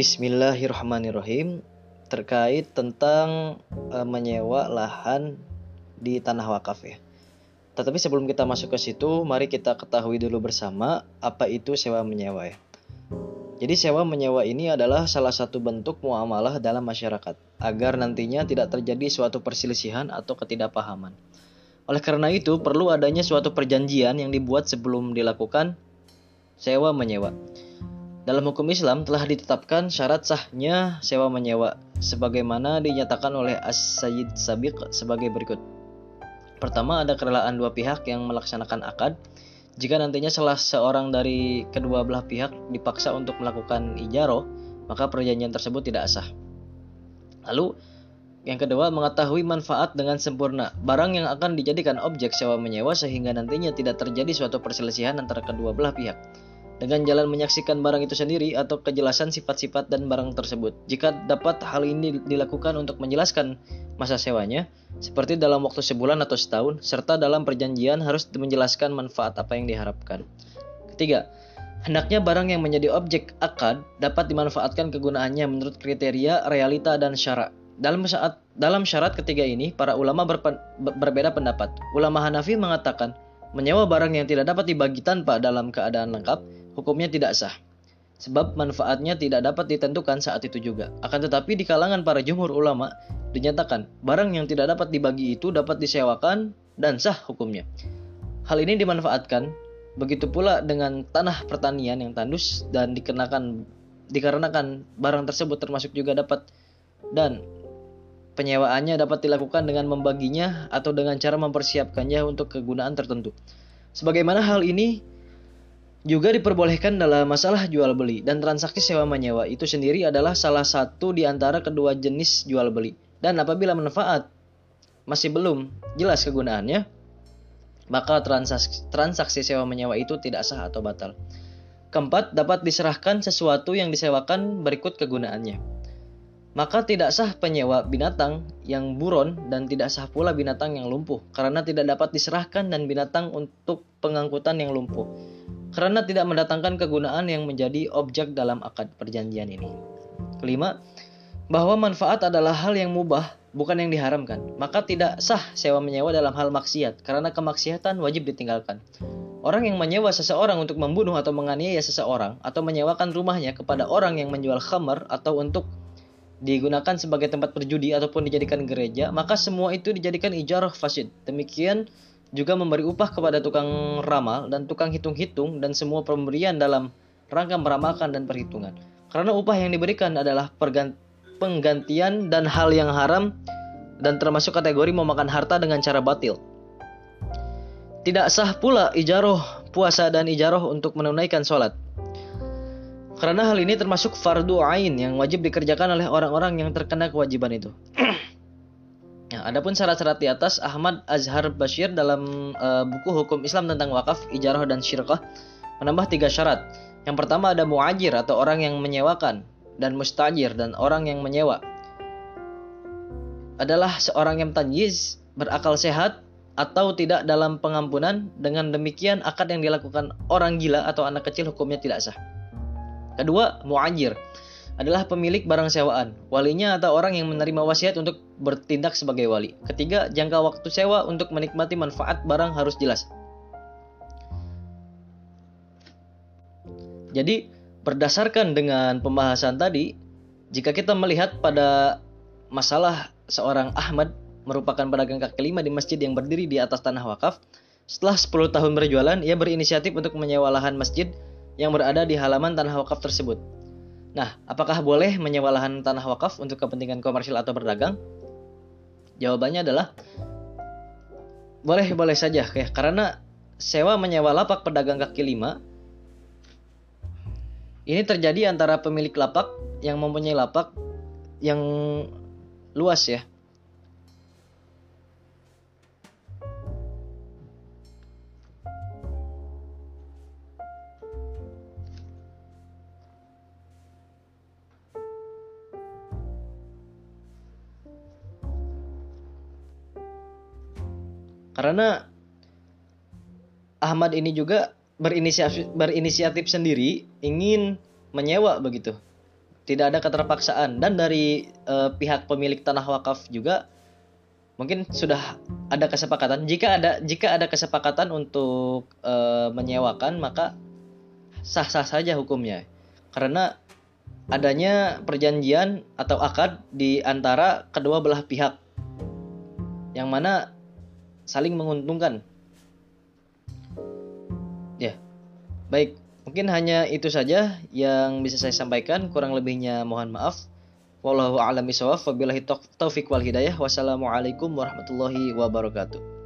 Bismillahirrahmanirrahim terkait tentang uh, menyewa lahan di tanah wakaf ya. Tetapi sebelum kita masuk ke situ, mari kita ketahui dulu bersama apa itu sewa menyewa ya. Jadi sewa menyewa ini adalah salah satu bentuk muamalah dalam masyarakat agar nantinya tidak terjadi suatu perselisihan atau ketidakpahaman. Oleh karena itu, perlu adanya suatu perjanjian yang dibuat sebelum dilakukan sewa menyewa. Dalam hukum Islam telah ditetapkan syarat sahnya sewa menyewa sebagaimana dinyatakan oleh As-Sayyid Sabiq sebagai berikut. Pertama ada kerelaan dua pihak yang melaksanakan akad. Jika nantinya salah seorang dari kedua belah pihak dipaksa untuk melakukan ijaro, maka perjanjian tersebut tidak sah. Lalu yang kedua, mengetahui manfaat dengan sempurna. Barang yang akan dijadikan objek sewa menyewa sehingga nantinya tidak terjadi suatu perselisihan antara kedua belah pihak dengan jalan menyaksikan barang itu sendiri atau kejelasan sifat-sifat dan barang tersebut. Jika dapat hal ini dilakukan untuk menjelaskan masa sewanya, seperti dalam waktu sebulan atau setahun, serta dalam perjanjian harus menjelaskan manfaat apa yang diharapkan. Ketiga, hendaknya barang yang menjadi objek akad dapat dimanfaatkan kegunaannya menurut kriteria, realita, dan syarat. Dalam saat dalam syarat ketiga ini, para ulama berpen, berbeda pendapat. Ulama Hanafi mengatakan, menyewa barang yang tidak dapat dibagi tanpa dalam keadaan lengkap hukumnya tidak sah. Sebab manfaatnya tidak dapat ditentukan saat itu juga. Akan tetapi di kalangan para jumhur ulama dinyatakan barang yang tidak dapat dibagi itu dapat disewakan dan sah hukumnya. Hal ini dimanfaatkan begitu pula dengan tanah pertanian yang tandus dan dikenakan dikarenakan barang tersebut termasuk juga dapat dan penyewaannya dapat dilakukan dengan membaginya atau dengan cara mempersiapkannya untuk kegunaan tertentu. Sebagaimana hal ini juga diperbolehkan dalam masalah jual beli dan transaksi sewa menyewa itu sendiri adalah salah satu di antara kedua jenis jual beli. Dan apabila manfaat masih belum jelas kegunaannya, maka transaksi, transaksi sewa menyewa itu tidak sah atau batal. Keempat, dapat diserahkan sesuatu yang disewakan berikut kegunaannya. Maka tidak sah penyewa binatang yang buron dan tidak sah pula binatang yang lumpuh karena tidak dapat diserahkan dan binatang untuk pengangkutan yang lumpuh karena tidak mendatangkan kegunaan yang menjadi objek dalam akad perjanjian ini. Kelima, bahwa manfaat adalah hal yang mubah, bukan yang diharamkan. Maka tidak sah sewa menyewa dalam hal maksiat, karena kemaksiatan wajib ditinggalkan. Orang yang menyewa seseorang untuk membunuh atau menganiaya seseorang, atau menyewakan rumahnya kepada orang yang menjual khamar atau untuk digunakan sebagai tempat berjudi ataupun dijadikan gereja, maka semua itu dijadikan ijarah fasid. Demikian juga memberi upah kepada tukang ramal dan tukang hitung-hitung dan semua pemberian dalam rangka meramalkan dan perhitungan. Karena upah yang diberikan adalah penggantian dan hal yang haram dan termasuk kategori memakan harta dengan cara batil. Tidak sah pula ijaroh puasa dan ijaroh untuk menunaikan sholat. Karena hal ini termasuk fardu ain yang wajib dikerjakan oleh orang-orang yang terkena kewajiban itu. Nah, adapun syarat-syarat di atas Ahmad Azhar Bashir dalam uh, buku Hukum Islam tentang wakaf, ijarah dan syirkah menambah tiga syarat. Yang pertama ada muajir atau orang yang menyewakan dan mustajir dan orang yang menyewa. Adalah seorang yang tanjiz, berakal sehat atau tidak dalam pengampunan. Dengan demikian akad yang dilakukan orang gila atau anak kecil hukumnya tidak sah. Kedua, muajir adalah pemilik barang sewaan, walinya atau orang yang menerima wasiat untuk bertindak sebagai wali. Ketiga, jangka waktu sewa untuk menikmati manfaat barang harus jelas. Jadi, berdasarkan dengan pembahasan tadi, jika kita melihat pada masalah seorang Ahmad merupakan pedagang kaki lima di masjid yang berdiri di atas tanah wakaf, setelah 10 tahun berjualan, ia berinisiatif untuk menyewa lahan masjid yang berada di halaman tanah wakaf tersebut. Nah, apakah boleh menyewa lahan tanah wakaf untuk kepentingan komersil atau berdagang? Jawabannya adalah boleh-boleh saja ya, karena sewa menyewa lapak pedagang kaki lima ini terjadi antara pemilik lapak yang mempunyai lapak yang luas ya Karena Ahmad ini juga berinisiatif, berinisiatif sendiri ingin menyewa begitu. Tidak ada keterpaksaan. Dan dari uh, pihak pemilik tanah wakaf juga mungkin sudah ada kesepakatan. Jika ada jika ada kesepakatan untuk uh, menyewakan maka sah-sah saja hukumnya. Karena adanya perjanjian atau akad di antara kedua belah pihak. Yang mana saling menguntungkan ya baik Mungkin hanya itu saja yang bisa saya sampaikan. Kurang lebihnya mohon maaf. Wallahu a'lam bishawab. Wabillahi taufik wal hidayah. Wassalamualaikum warahmatullahi wabarakatuh.